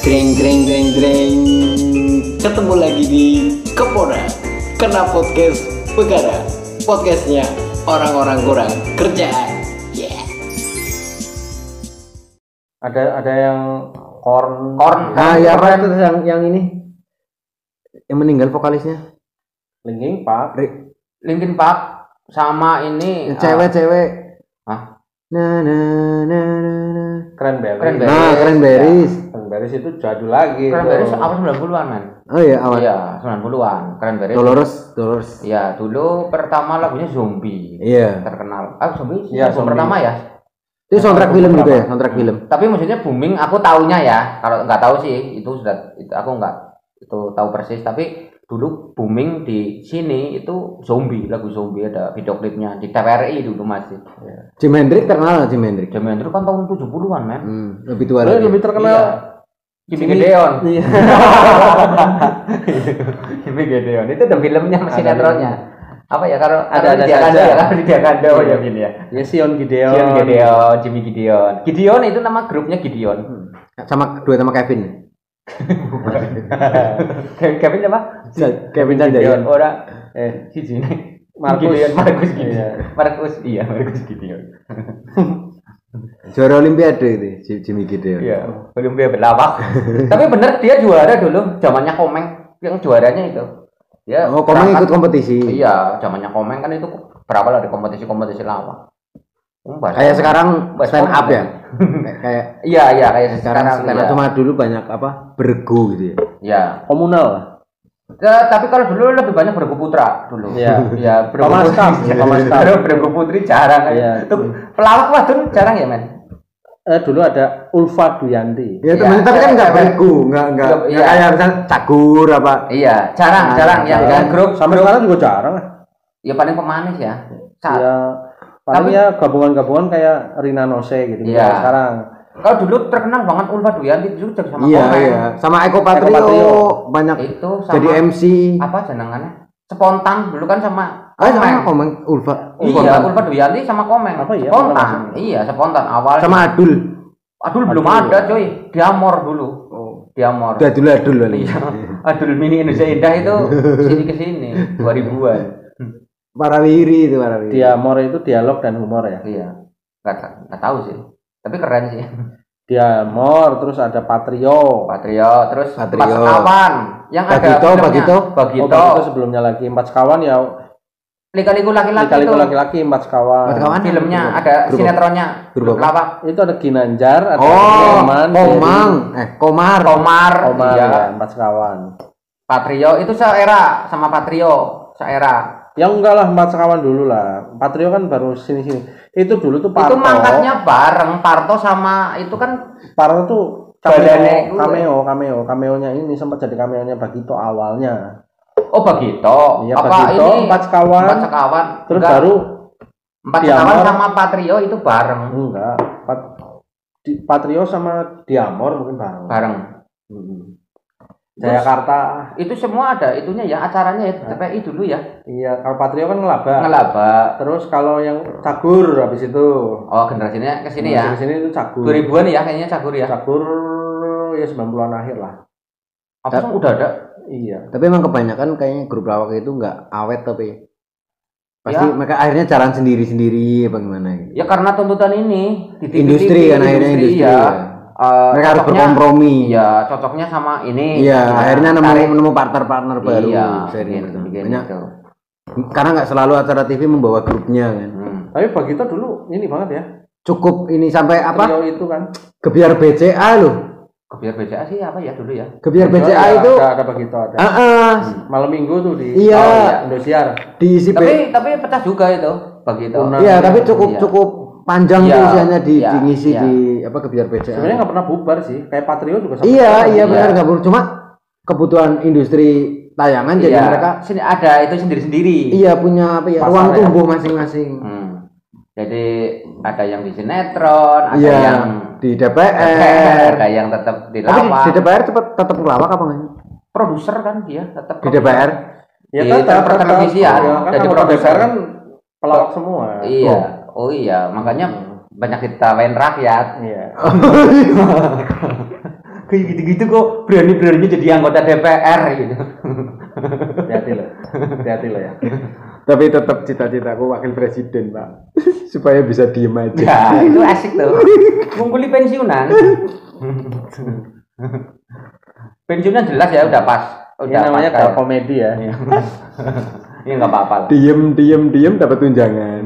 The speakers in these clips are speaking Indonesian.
Greng greng greng greng Ketemu lagi di Kepora. Kena podcast Begara Podcastnya orang-orang kurang kerjaan Yeah. Ada ada yang korn. Korn. Ah ya apa itu yang yang ini. Yang meninggal vokalisnya. Linking pak. Ri- Linkin Park sama ini ah, cewek-cewek Hah? na na na na na. Cranberry Cranberry. nah cranberries cranberries itu jadul lagi Cranberries apa 90-an men? oh iya awal Iya, 90-an. Cranberries. Dolores Dolores Iya, dulu pertama lagunya Zombie. iya Terkenal. Ah, Zombie Iya, Zombie. pertama ya. itu soundtrack film juga ya soundtrack film Tapi maksudnya booming aku taunya ya. Kalau nggak tahu sih itu sudah itu aku nggak itu tahu persis tapi dulu booming di sini itu zombie lagu zombie ada video klipnya di TVRI dulu masih Jim Hendrix terkenal Jim Hendrix zaman itu kan tahun 70-an men hmm, lebih tua Eh, lagi lebih terkenal Iya. Jimmy Jimmy- Gideon iya. Jimmy Gideon itu ada filmnya Ada sinetronnya. apa ya kalau Ada- ada ya kalau di kando Iya. ya gini ya? Ya Sion Gideon. Gideon Gideon Jimmy Gideon. Gideon itu nama grupnya Gideon. Sama dua sama Kevin. Kevin apa? Kevin Sanjaya orang eh si sini Markus. Gideon Markus Gideon. Iya. Markus iya Markus Gideon juara Olimpiade itu Jim- Jimmy Gideon iya belum dia berlawak tapi bener dia juara dulu zamannya Komeng yang juaranya itu ya oh kamu berangkat- ikut kompetisi Iya, zamannya Komeng kan itu berapa lah di kompetisi-kompetisi lawak. Hmm, bahasa- kayak sekarang bahasa stand up Komeng. ya kayak Iya, iya kayak sekarang sekarang. stand up iya. cuma dulu banyak apa bergu gitu ya Iya. komunal Ya, tapi kalau dulu lebih banyak bergu putra dulu. Iya. Iya, bergu Pamaskam, putri. pamaskam. Baru bergu putri jarang. Iya. Itu pelawak tuh jarang ya, men. Eh dulu ada Ulfa Duyanti Ya, Iya. temen tapi kan nggak Iya. bergu, nggak nggak Iya. nggak kayak misal cagur apa. Iya, jarang, Ah, jarang yang iya. yang grup sampai grup sekarang juga jarang lah ya paling pemanis ya. Saat ya paling Tapi- ya gabungan-gabungan kayak Rina Nose gitu Iya. Kalau sekarang kalau dulu terkenal banget Ulfa Duyanti itu juga sama Iya iya, sama Eko Patrio, Eko Patrio. banyak Itu sama jadi MC. apa jenengannya? Spontan dulu kan sama Ah sama Komeng. Komeng Ulfa. Iya, Ulfa Duyanti sama Komeng. Apa iya? Spontan. Iya, spontan awal. Sama Adul. Adul belum Adul. ada, coy. Diamor dulu. Oh. Diamor. Dulu Adul kali. Iya. Adul mini Indonesia Indah itu sini ke sini 2000-an. Parawiri itu Parawiri. dia more itu dialog dan humor ya Iya. Enggak enggak tahu sih. Tapi keren sih. dia more terus ada Patrio Patrio, terus Patrio. Empat Sekawan yang ada Bagito. Bagito. Oh, Bagito. itu sebelumnya lagi empat sekawan ya Lika-liku laki-laki kali itu. laki-laki empat sekawan. Empat Sekawan. Filmnya ada grup- sinetronnya. lawak. Itu ada Ginanjar, ada Oh, Herman, Komang, eh Komar. Komar, Omar iya. ya, empat sekawan. Patrio itu seera sama Patrio seera. Ya enggak lah empat sekawan dulu lah. Patrio kan baru sini-sini. Itu dulu tuh Parto. Itu mangkatnya bareng Parto sama itu kan Parto tuh Badannya cameo, itu. cameo, cameo, cameonya ini sempat jadi cameonya Bagito awalnya. Oh Bagito. Iya, apa Bagito, ini empat sekawan. Empat sekawan. Terus Enggak, baru empat Diamor. sekawan sama Patrio itu bareng. enggak, Pat, di, Patrio sama Diamor mungkin bareng. Bareng. Hmm. Jayakarta. Itu semua ada itunya ya acaranya ya TPI dulu ya. Iya, kalau Patrio kan ngelaba. Ngelaba. Terus kalau yang Cagur habis itu. Oh generasinya ke sini ya. Sini itu Cagur. 2000-an ya kayaknya Cagur ya. Cagur ya 90-an akhir lah. Apa sih udah ada? Iya. Tapi emang kebanyakan kayaknya grup lawak itu nggak awet tapi pasti Ya. mereka akhirnya jalan sendiri-sendiri apa gimana gitu. Ya karena tuntutan ini di TV, Industri kan akhirnya industri. ya. ya. Eh, Mereka harus berkompromi. Iya, cocoknya sama ini. Iya, Nah, akhirnya nemu tarik- nemu partner-partner baru Iya, gitu. bikin Banyak gitu. karena nggak selalu acara TV membawa grupnya kan. Hmm. Tapi Bagito dulu ini banget ya. Cukup ini sampai apa? Trio itu kan. Gebiar BCA loh. Kebiar BCA sih apa ya dulu ya? Gebiar BCA Ada- itu ada, ada Bagito ada. ah ah, Malam Minggu tuh di Iya. oh, Indosiar. diisi B- Tapi tapi pecah juga itu bagi itu. Punah. Iya, tapi cukup Iya. cukup panjang Iya, tuh usianya di, iya, diisi iya. di apa Gebiar BCA. Sebenarnya nggak pernah bubar sih. Kayak Patrio juga sampai Iya, iya Iya. benar nggak perlu. Cuma kebutuhan industri tayangan jadi Iya, mereka sini ada itu sendiri-sendiri. iya punya apa ya Pasar ruang ya. tumbuh masing-masing. Hmm. Jadi ada yang di sinetron, ada Iya, yang di DPR, DPR. ada yang tetap di Tapi di, lawak. di DPR tetap tetap ngelawak apa enggak? Produser kan dia tetap Di DPR. Ya Di tetap per- pertelevisian, Iya, kan jadi produser. Kan pelawak semua. Iya. Oh iya, makanya banyak ditawain rakyat. Iya. kayak gitu-gitu kok berani-beraninya jadi anggota DPR gitu Hati-hati loh. Hati-hati loh ya. Tapi tetap cita-citaku wakil presiden, Pak. Supaya bisa diem aja. ya itu asik tuh ngumpuli pensiunan pensiunan jelas ya udah pas Ini udah namanya pas komedi ya. Iya. Ini nggak apa-apa lah. Diem, diem, diem dapat tunjangan.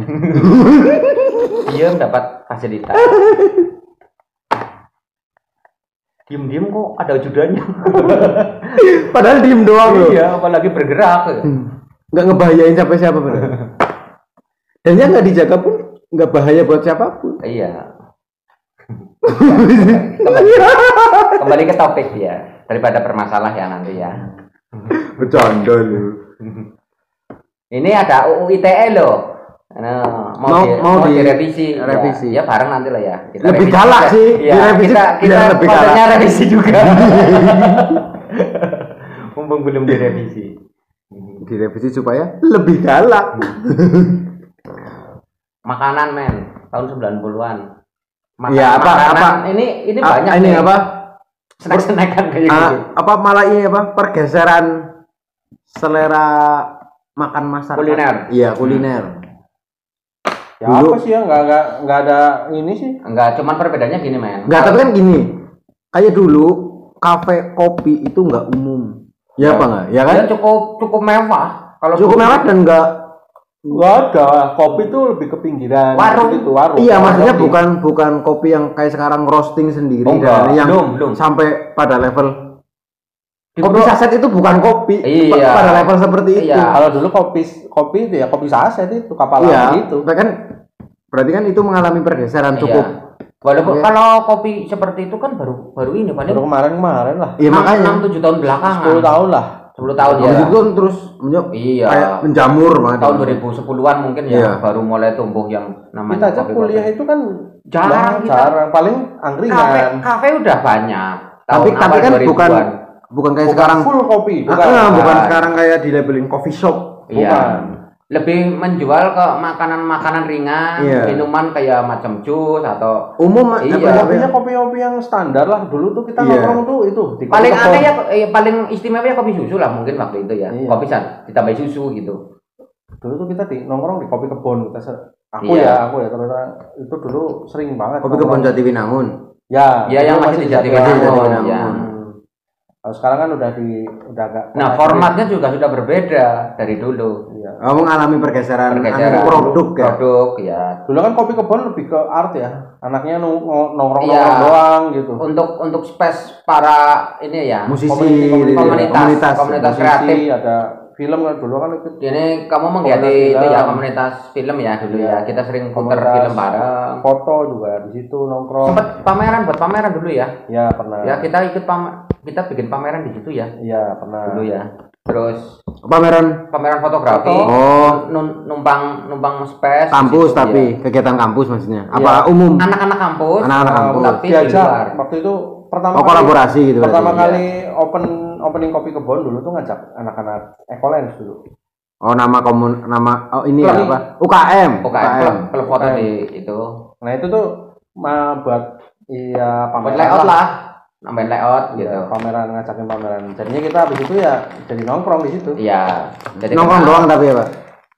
Diem dapat fasilitas. Diem-diem kok ada ajudannya. Padahal diem doang loh. iya, apalagi bergerak. Nggak ngebahayain siapa siapa bener. Dan yang nggak dijaga pun nggak bahaya buat siapa pun. Iya. kembali, kembali ke topik ya daripada bermasalah ya nanti ya. Bercanda lu. Ini ada UU ITE loh. Nah, mau, Mau- di, mau mau di- direvisi. Ya. revisi. Ya, bareng nanti lah ya. Kita Lebih galak juga. sih, Iya, direvisi kita kita lebih galak. revisi juga. Mumpung belum direvisi. Direvisi supaya lebih galak. Makanan men tahun 90-an. Makanan, Iya, apa- makanan, apa? ini ini Ah, banyak ini nih. apa? Snack-snackan kayak Ah, gitu. apa malah ini apa? Pergeseran selera makan masyarakat. Kuliner. Iya, kuliner. Ya Dulu- apa sih ya nggak nggak nggak ada ini sih. Enggak, cuman perbedaannya gini men. Enggak, tapi kan gini. Kayak dulu kafe kopi itu enggak umum. Ya apa enggak? Ya kan? Dia cukup cukup mewah. Kalau Cukup mewah dan enggak Nggak ada. Kopi tuh lebih ke pinggiran. Warung. Gitu, warung. Iya, maksudnya Kopi. bukan bukan kopi yang kayak sekarang roasting sendiri Oh, enggak. dan yang Belum, belum. sampai pada level kopi saset itu bukan kopi Iya. pada level seperti itu. Iya. Kalau dulu kopi kopi itu ya kopi saset itu kapal Iya, laut gitu. kan berarti kan itu mengalami pergeseran Iya. Walaupun Iya. kalau kopi seperti itu kan baru baru ini paling Baru kemarin-kemarin lah. Iya makanya. 6 7 tahun belakangan. 10 tahun lah. 10 tahun ya. Itu kan terus menjadi Iya. kayak menjamur malah. tahun 2010-an mungkin ya Iya. baru mulai tumbuh yang namanya Kita aja kuliah itu kan Jarang jarang, kita. jarang. paling kafe angkringan. kafe udah banyak. Tapi Tahun tapi awal kan 2000-an. bukan bukan kayak Bukan sekarang full kopi, Ah, bukan. ah, bukan bukan. sekarang kayak di labelin coffee shop. Iya. Lebih menjual ke makanan-makanan ringan, Iya. minuman kayak macam jus atau Umum Iya. Kopinya ya? kopi-kopi yang standar lah. Dulu tuh kita Iya. nongkrong tuh itu di paling aneh ya eh, paling istimewa ya kopi susu lah mungkin waktu itu ya. Iya. Kopi san ditambah susu gitu. Dulu tuh kita di nongkrong di kopi kebon. Kita aku Iya. ya, aku ya terus itu dulu sering banget. Kopi nongkrong. kebun Jatiwinangun. Ya, Ya, yang masih di Jatiwangun. ya. Kalau sekarang kan udah di udah agak Nah, formatnya juga sudah berbeda dari dulu. Iya. Oh, mengalami pergeseran, Pergeseran anu, produk ya. Produk ya. Dulu kan kopi kebon lebih ke art ya. Anaknya nong- nong- nongkrong Iya. nongkrong doang gitu. Untuk untuk space para ini ya. Musisi, Komuniti- gitu ya. komunitas, komunitas, komunitas Musisi, kreatif. ada film kan dulu kan ikut Ini kamu menggiati Komunitas itu ya komunitas film ya dulu Iya. ya. Kita sering putar Komunitas film bareng. foto juga di situ nongkrong. Sempat pameran buat pameran dulu ya. Ya pernah. Ya kita ikut pam kita bikin pameran di situ ya Iya pernah. dulu ya. Terus Pameran pameran fotografi. Foto. oh numpang numpang space di kampus situ, tapi ya. kegiatan kampus maksudnya. Iya. Apa umum? anak-anak kampus Anak-anak Nah, kampus. tapi di diajak luar. waktu itu pertama Oh kali- kolaborasi gitu pertama berarti. kali open opening kopi kebon dulu tuh ngajak anak-anak Ekolens dulu. Oh nama komun nama oh ini ya Klub. apa? UKM. UKM klub foto UKM. di itu. Nah itu tuh ma buat iya Buat pameran layout lah. Nambahin layout gitu. pameran ngajakin pameran. Jadinya kita habis itu ya jadi nongkrong di situ. Iya. Jadi Nongkrong kenal. doang tapi ya pak.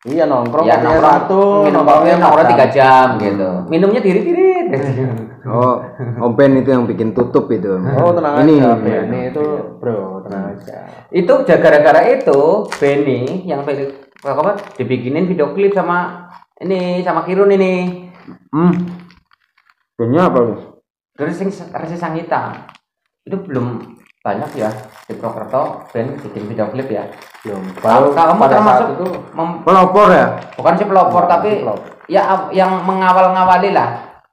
Iya nongkrong kopinya nongkrong satu, minum kopi nongkrongnya nongkrong tiga jam. gitu. Minumnya diri-diri. Oh Om Ben itu yang bikin tutup itu. Oh tenang ini. aja, Benny itu bro tenang aja. itu gara-gara itu Benny yang Benny apa dibikinin video klip sama ini sama Kirun ini Hmm. Bandnya apa lu? Resi Resi Sangita itu belum banyak ya di Prokerto Ben bikin video klip ya Belum. Kamu- kamu pada termasuk saat itu mem- Pelopor ya? bukan sih pelopor Bukan tapi pelopor. ya av- yang mengawal-ngawali lah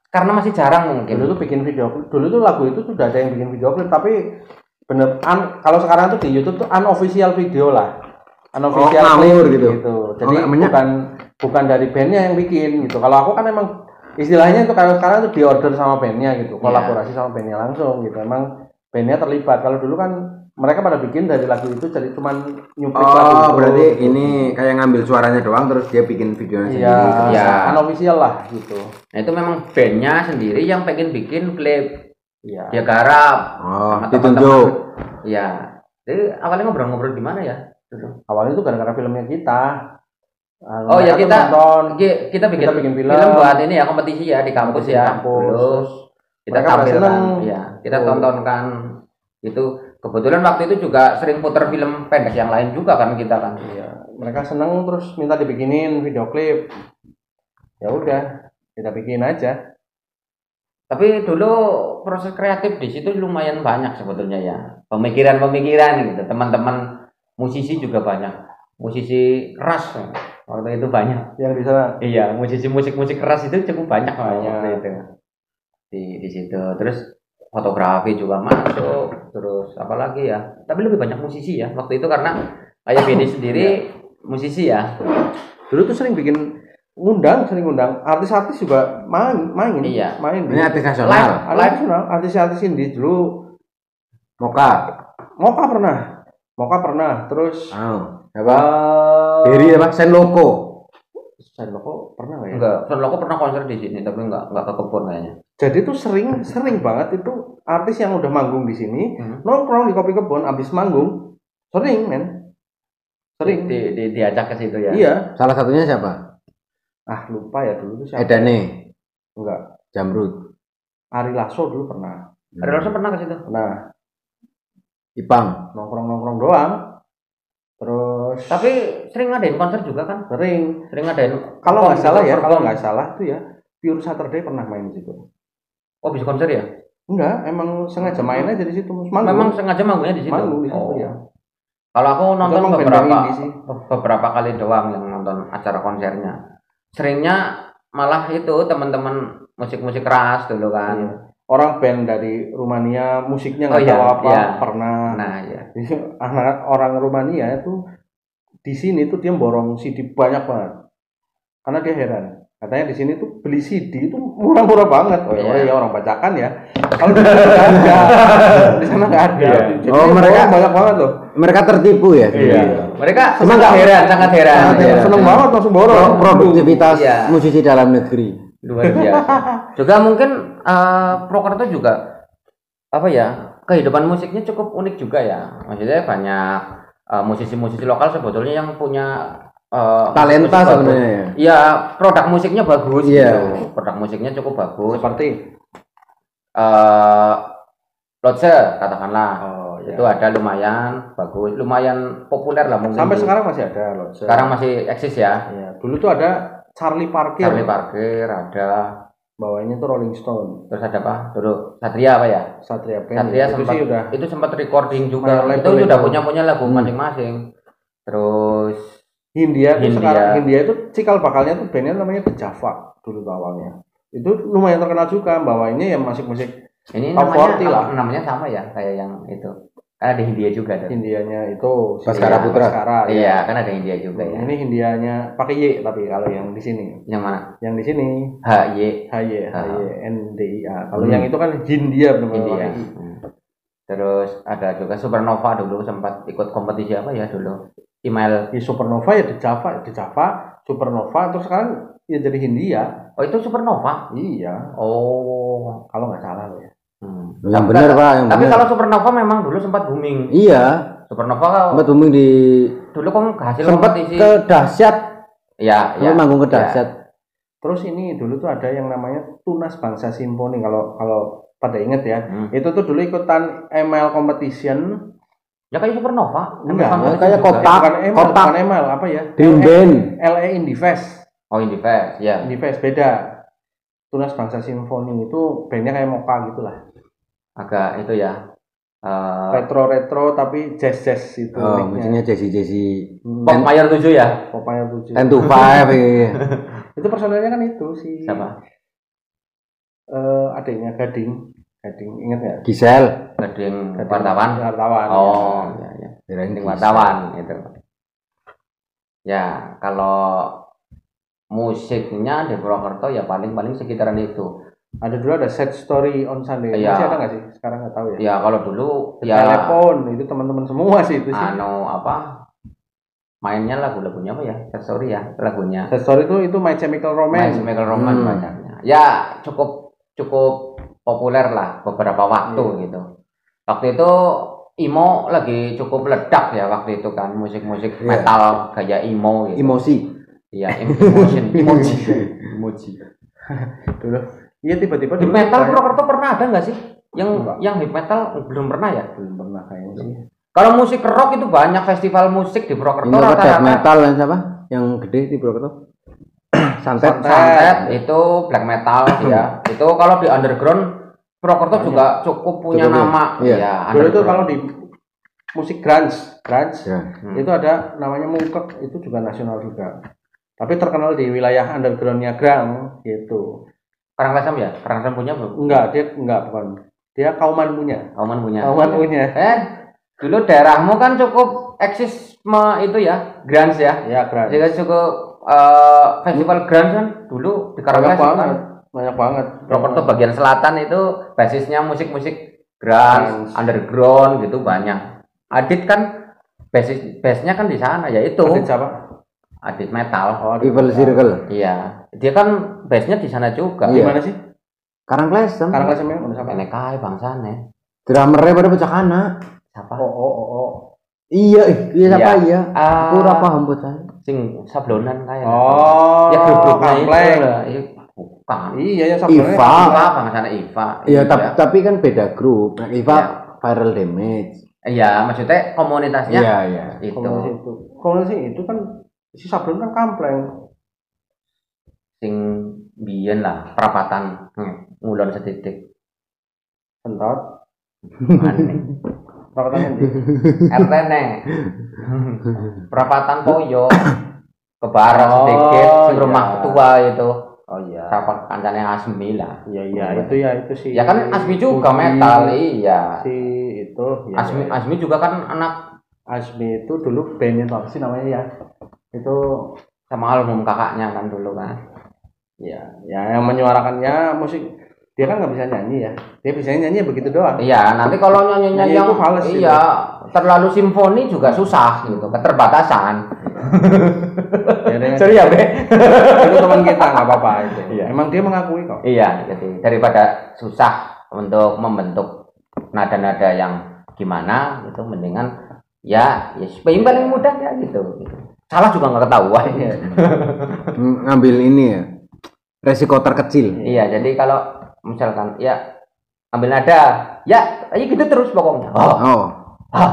karena masih jarang dulu mungkin tuh bikin video klip. Dulu tuh lagu itu sudah ada yang bikin video klip tapi bener un- kalau sekarang tuh di YouTube tuh unofficial video lah. Unofficial Oh, ngawur klip gitu. Jadi Oh, bukan bukan dari bandnya yang bikin gitu. Kalau aku kan emang istilahnya tuh kalau sekarang tuh diorder sama bandnya gitu, Iya. kolaborasi sama bandnya langsung gitu. Emang bandnya terlibat. Kalau dulu kan mereka pada bikin dari lagu itu jadi cuman nyuplik lagu Oh itu. berarti ini kayak ngambil suaranya doang terus dia bikin videonya Iya, sendiri. Iya. unofficial lah gitu. nah itu memang bandnya sendiri yang pengen bikin klip Iya. dia garap Oh, sama ditunjuk. Iya. Jadi awalnya ngobrol-ngobrol di mana ya? Awalnya itu gara-gara filmnya kita. Ah, Oh, ya, kita- nonton. Ki- Kita bikin, Kita bikin film. buat ini ya kompetisi ya di kampus Kompetisi ya. di kampus. Terus kita Mereka tampilkan, ya. Kita Oh. tontonkan itu kebetulan waktu itu juga sering putar film pendek yang lain juga kan kita kan. Iya, mereka seneng terus minta dibikinin video klip. Ya udah, kita bikin aja. Tapi dulu proses kreatif di situ lumayan banyak sebetulnya ya. Pemikiran-pemikiran gitu. Teman-teman musisi juga banyak. Musisi keras waktu itu banyak. Yang di sana Iya, musisi musik-musik keras itu cukup banyak Banyak. waktu itu. Di di situ. Terus fotografi juga masuk. Terus apa lagi ya? Tapi lebih banyak musisi ya waktu itu karena kayak Bedi sendiri musisi ya. dulu tuh sering bikin ngundang, sering ngundang artis-artis juga main, main, Iya. main. Ini artis Live. nasional. Live nasional, artis-artis indie dulu. Moka. Moka pernah, Moka pernah. Terus Oh, eh Beri apa? Sen Loko. Sen Loko pernah nggak ya? Enggak, soalnya aku pernah konser di sini tapi enggak enggak ke kebun kayaknya. Jadi tuh sering, sering banget itu artis yang udah manggung di sini Hmm. nongkrong di kopi kebun abis manggung sering men sering Di, di, diajak ke situ ya. iya Salah satunya siapa? ah lupa ya dulu tuh siapa Edane. enggak Jamrud. Ari Lasso dulu pernah Ada Rosa pernah ke situ? nah Ipang. nongkrong nongkrong doang terus Tapi sering ngadain konser juga kan? sering Sering ngadain kalau nggak perform salah gitu, ya kalau nggak salah tuh ya Pure Saturday pernah main di situ Oh, bisa konser ya? enggak emang sengaja main aja di situ manggung. Memang sengaja manggungnya di situ. manggung di situ Oh. ya Kalau aku nonton band beberapa beberapa kali doang yang nonton acara konsernya. Seringnya malah itu teman-teman musik-musik keras dulu kan. Iya. Orang band dari Rumania musiknya Oh, nggak iya, tahu apa iya. pernah Nah, ya. Jadi anak orang Rumania itu di sini tuh dia borong CD banyak banget. Karena dia heran. Katanya di sini tuh beli CD itu murah-murah banget. Oh ya, Iya. ya orang bacakan ya. Kalau di sana nggak ada. Di sana nggak ada. Iya. Jadi Oh, mereka- banyak banget loh. Mereka tertipu ya. Mereka Cuma sangat nggak- heran, sangat heran. Sangat Iya. heran. Seneng banget langsung borong. Pro- Produktivitas Iya. musisi dalam negeri. luar biasa. juga mungkin eh Prokerto juga apa ya kehidupan musiknya cukup unik juga ya. Maksudnya banyak eh, musisi-musisi lokal sebetulnya yang punya eh, Talenta sebenarnya ya. Iya, produk musiknya bagus Iya. gitu. Produk musiknya cukup bagus. Seperti Eh Lodge katakanlah. oh, ya. Itu ada lumayan bagus, lumayan populer lah mungkin. sampai sekarang masih ada loh. sekarang masih eksis ya. ya, dulu tuh ada Charlie Parker. Charlie Parker ada Bawahnya tuh Rolling Stone. terus ada apa? Dulu Satria apa ya? Satria Band. Satria itu sempat sih udah itu sempat recording juga. Itu label sudah itu. punya punya lagu Hmm. masing-masing. Terus Hindia Hindia. sekarang Hindia itu cikal bakalnya tuh bandnya namanya The Java dulu tuh awalnya. Itu lumayan terkenal juga bawainnya ya musik-musik ini Top namanya 40 lah. namanya sama ya kayak yang itu. Kan ada Hindia juga ada. Hindianya itu Baskara Putra. Baskara, ya. Iya, kan ada Hindia juga ya. Ini Hindianya pakai Y tapi kalau yang di sini, Yang mana? yang di sini H Y H Y H Ah. Y N D I A. Kalau Hmm. yang itu kan Hindia benar-benar Hindia. Hmm. Terus ada juga Supernova dulu sempat ikut kompetisi apa ya dulu? Email. Di Supernova ya di Java, di Java, Supernova terus sekarang ya jadi Hindia. Oh itu Supernova. Iya, Oh. kalau nggak salah loh ya. Yang benar Pak, yang Tapi benar. kalau Supernova memang dulu sempat booming. Iya, Supernova kalau sempat booming di dulu kan hasil sempat kompetisi. ke dahsyat, Ya, sempat ya. manggung ke Ya. dahsyat. Terus ini dulu tuh ada yang namanya Tunas Bangsa Simponi kalau kalau pada inget ya. Hmm. Itu tuh dulu ikutan ML competition. Ya kayak Supernova. Enggak, Emang kayak juga. kotak. bukan ML, kotak. bukan ML apa ya? Dream LA Band. LA Indie Fest. Oh, Indie Fest, ya. Indie Fest beda. Tunas Bangsa Simfoni itu bandnya kayak Moka gitu lah. Agak itu ya. Eh, Retro-retro tapi jazz-jazz itu. Oh, musiknya Jesse Jesse Hmm, Pop Mayor 7 ya? Popeye Tujuh. Ten to Five. iya. Itu personelnya kan itu si Siapa? eh, adiknya Gading. Gading, ingat nggak? Gisel. Gading Gading wartawan. Wartawan. Oh, ya. ya, ya. Gading wartawan itu. Ya, kalau musiknya di Purwokerto ya paling-paling sekitaran itu. Ada dulu ada set story on Sunday. Iya. Masih ada nggak sih? Sekarang nggak tahu ya. Ya kalau dulu The ya Telepon itu teman-teman semua sih itu sih. anu apa mainnya lagu-lagunya apa ya? Sad Story ya lagunya. Set story itu itu My Chemical My Romance. Chemical Romance Hmm. banyaknya. Ya cukup cukup populer lah beberapa waktu Iya. gitu. Waktu itu emo lagi cukup meledak ya waktu itu kan musik-musik Iya. metal gaya emo gitu. Emosi. Iya, em- emotion, emoji. emoji. dulu iya tiba-tiba Di metal kayak- Purwokerto pernah ada nggak sih? Yang Enggak. yang hip metal belum pernah ya? belum pernah kayaknya sih Kalau musik rock itu banyak festival musik di Purwokerto rata-rata. metal dan siapa? Yang gede di Purwokerto? Santet. Santet. Itu black metal sih ya. Itu kalau di underground Purwokerto Banyak. juga cukup punya Cukup nama. Iya. Ya, dulu itu kalau di musik grunge grunge Ya. Hmm. itu ada namanya mungkek itu juga nasional juga tapi terkenal di wilayah undergroundnya Grang gitu Karang Lesem ya? Karang Lesem punya belum? enggak dia enggak bukan dia kauman punya Kauman punya. kauman punya Eh, dulu daerahmu kan cukup eksis itu ya, grunge ya. ya grunge Jadi cukup eh, festival grunge kan dulu di banyak Karangasem banget kan. banyak banget Purwokerto bagian selatan itu basisnya musik-musik Grunge. underground gitu banyak. Adit kan basis base-nya kan di sana yaitu Adit siapa Adit metal. oh Evil Circle. Iya, dia kan base-nya di sana juga. di Iya. mana sih Karang Klesem. sekarang kelasnya mana siapa Enek kae bangsane. Drummernya pada pecah anak. Siapa? oh oh oh, oh. Iya, iya siapa Iya. iya? Ah, Aku ora paham bocah. sing sablonan kae. oh ya grup-grupnya itu Kampleng. Iya, bukan. iya yang sebenarnya Iva. Iva bangsane Iva. Iya, tapi tapi kan beda grup. Nah, Iva Iya. viral damage. Iya, maksudnya komunitasnya Iya, iya. itu. komunitas itu komunitas itu kan si Sablon kan kampleng. Sing biyen lah perapatan hmm, ngulon setitik. Sentot aneh berapa tahun nanti RT neng? Perapatan Poyo ke barat Oh, sedikit sing rumah iya. ketua itu. Oh iya. Rapat kancane Asmi lah. Iya iya itu ya itu sih ya kan Asmi juga Budi, metal iya. Si itu ya, Asmi ya. Asmi juga kan anak Asmi itu dulu bandnya apa sih namanya ya itu sama almarhum kakaknya kan dulu kan. Ya ya yang menyuarakannya musik dia kan nggak bisa nyanyi ya. Dia bisa nyanyi ya begitu doang. Iya nanti kalau nyanyinya Nyanyi yang itu fals gitu. iya terlalu simfoni juga susah gitu keterbatasan. Sorry ya be. Itu teman kita nggak apa-apa itu. Iya. emang dia mengakui kok. Iya, jadi daripada susah untuk membentuk nada-nada yang gimana itu mendingan ya ya yang paling mudah ya gitu. Salah juga nggak ketahuan. Iya. ng- ngambil ini ya resiko terkecil iya, jadi kalau misalkan ya ambil nada, ya ayo gitu terus pokoknya. Oh, oh ah,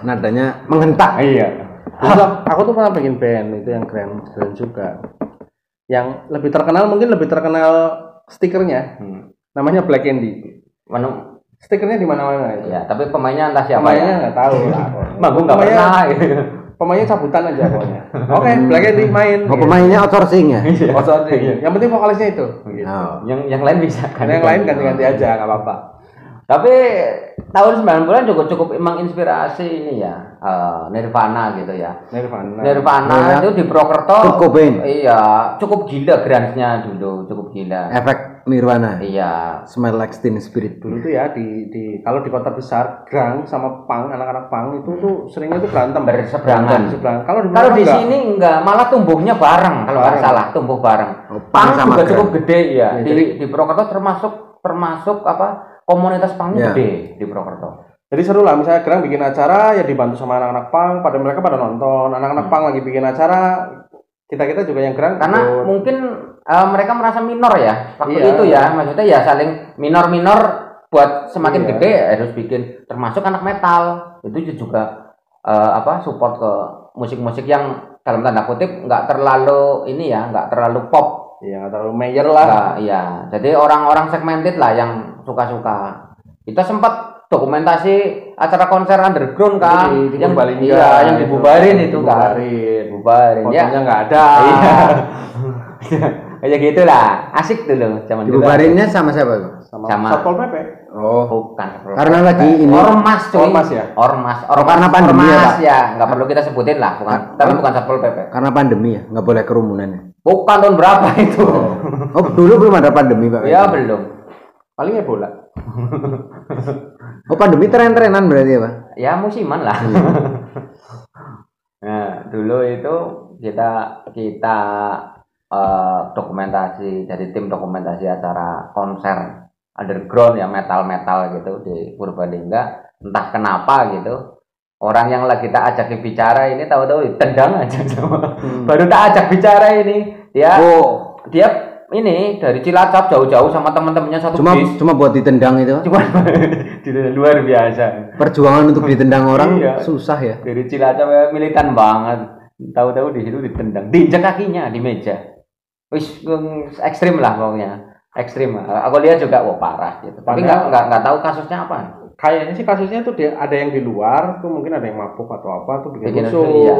nadanya menghentak iya. Dulu aku tuh pernah bikin band itu yang keren keren juga yang lebih terkenal mungkin lebih terkenal stikernya Hmm. namanya Black Candy Manu, stikernya di mana-mana itu ya, tapi pemainnya entah siapa pemainnya ya. nggak tahu lah Manggung nggak Pemainnya- pernah. pemainnya cabutan aja pokoknya oke Black Candy main oh pemainnya outsourcing ya oh, sorry. yang penting vokalisnya itu gitu. oh. yang yang lain bisa kan. Yang lain ganti-ganti aja nggak apa-apa Tapi tahun 90-an cukup cukup emang inspirasi ini ya. eh, Nirvana gitu ya. Nirvana Nirvana Iya. itu di. Kurt Cobain. Iya, cukup gila grunge-nya dulu, cukup gila. efek Nirvana Iya. smell like teen spirit dulu tuh ya di di kalau di kota besar grang sama pang anak-anak pang itu tuh seringnya tuh berantem Berseberangan. Berseberangan. kalau di Kalau di enggak. sini enggak, malah tumbuhnya bareng kalau nggak Bareng. salah, tumbuh bareng. oh, pang juga grunge. cukup gede ya. Ya, Di jadi- di Purwokerto termasuk termasuk apa? Komunitas pangnya Ya. gede di Purwokerto. Jadi seru lah, misalnya Gerang bikin acara ya dibantu sama anak-anak pang, pada mereka pada nonton, anak-anak Hmm. pang lagi bikin acara, kita kita juga yang Gerang Karena ikut. mungkin eh, mereka merasa minor ya waktu Iya. itu ya, maksudnya ya saling minor-minor buat semakin Iya. gede harus bikin termasuk anak metal itu juga eh, apa support ke musik-musik yang dalam tanda kutip nggak terlalu ini ya nggak terlalu pop Iya nggak terlalu mayor lah. Nggak, iya jadi orang-orang segmented lah yang suka-suka kita sempat dokumentasi acara konser underground kan Di- yang dibubarin iya yang itu. dibubarin itu kan Dibubarin. dibubarin ya Fotonya nggak ada. Iya. Kayak gitu lah. Asik dulu zaman dulu. dibubarinnya sama siapa? Sama, Sama. Satpol PP. oh Bukan. karena lagi ini Ormas cuy. Ormas ya? Ormas. Ormas. karena pandemi ya, Ormas Pak? ya. Nggak perlu kita sebutin lah. Bukan. Kar- Tapi bukan Satpol PP. karena pandemi ya nggak boleh kerumunan ya Bukan tahun berapa itu. oh dulu belum ada pandemi pak Ya belum. Paling Ebola. oh pandemi tren-trenan berarti ya pak Ya musiman lah. Iya. nah, dulu itu kita kita eh, dokumentasi dari tim dokumentasi acara konser underground ya metal-metal gitu di Purbalingga entah kenapa gitu orang yang lagi tak ajak bicara ini tahu-tahu tendang aja sama baru tak ajak bicara ini dia Oh, dia ini dari Cilacap jauh-jauh sama teman-temannya satu cuma bis cuma buat ditendang itu. cuma luar biasa Perjuangan untuk ditendang orang Iya. susah ya. dari Cilacap ya, militan banget tahu-tahu di situ ditendang diinjak kakinya di meja wis ekstrim lah pokoknya ekstrim aku lihat juga wah parah gitu tapi nggak nggak nggak tahu kasusnya apa Kayaknya sih kasusnya tuh dia ada yang di luar tuh mungkin ada yang mabuk atau apa tuh bikin Bikin rusuh. rusuh, iya.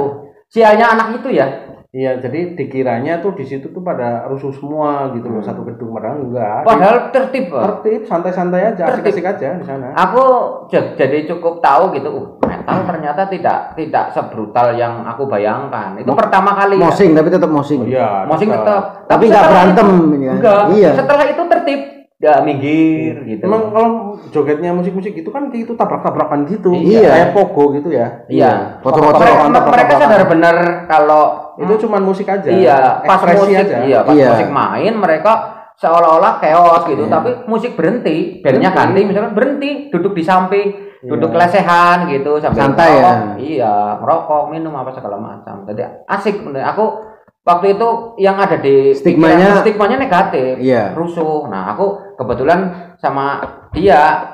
sialnya anak itu ya Iya, jadi dikiranya tuh di situ tuh pada rusuh semua gitu loh Hmm. satu gedung padahal enggak. padahal tertib tertib, santai-santai aja, asik-asik aja di sana. aku jadi cukup tahu gitu uh, metal ternyata tidak tidak sebrutal yang aku bayangkan itu Mo- pertama kali ya. Mosing tapi tetap mosing. Oh, iya, Mosing tetap. tetap Tapi nggak setelah berantem itu- kan. enggak Iya. setelah itu tertib ya minggir gitu Emang kalau jogetnya musik-musik gitu kan kayak itu tabrak-tabrakan gitu. Iya. Kayak pogo gitu ya. iya Foto-foto. mereka, mereka sadar benar kalau Itu cuman musik aja. Iya, pas musik, aja. iya, pas Iya. musik main mereka seolah-olah chaos gitu, Iya. tapi musik berhenti, bandnya ganti, misalkan berhenti, duduk di samping, Iya. duduk lesehan gitu, sambil Santai ya? iya, merokok, minum apa segala macam. Jadi asik, bener. aku waktu itu yang ada di Stigmanya- pikiran- stigmanya negatif, Iya. rusuh. Nah, aku kebetulan sama dia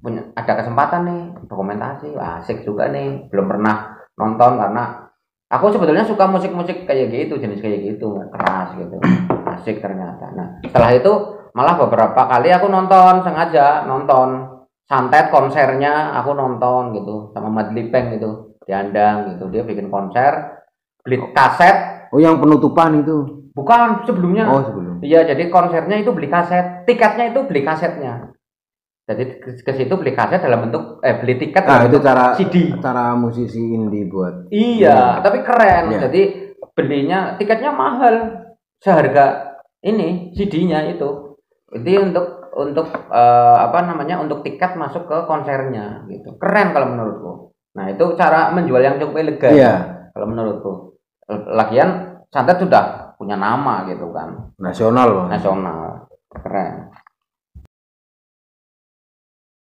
punya ada kesempatan nih dokumentasi, asik juga nih, belum pernah nonton karena aku sebetulnya suka musik-musik kayak gitu, jenis kayak gitu, keras gitu, asik ternyata. Nah, setelah itu malah beberapa kali aku nonton sengaja nonton. Santet konsernya aku nonton gitu sama Madlipeng gitu diandang gitu. Dia bikin konser beli kaset Oh yang penutupan itu. bukan sebelumnya Oh sebelum. Iya, jadi konsernya itu beli kaset, tiketnya itu beli kasetnya. Jadi ke, situ beli kaset dalam bentuk eh beli tiket Nah dalam itu cara CD. cara musisi indie buat. Iya, tapi keren. Iya. Jadi belinya tiketnya mahal seharga ini CD-nya itu. Jadi untuk untuk eh, apa namanya untuk tiket masuk ke konsernya gitu. Keren kalau menurutku. Nah, itu cara menjual yang cukup elegan Iya. kalau menurutku. Lagian santet sudah punya nama gitu kan. Nasional loh. nasional. Keren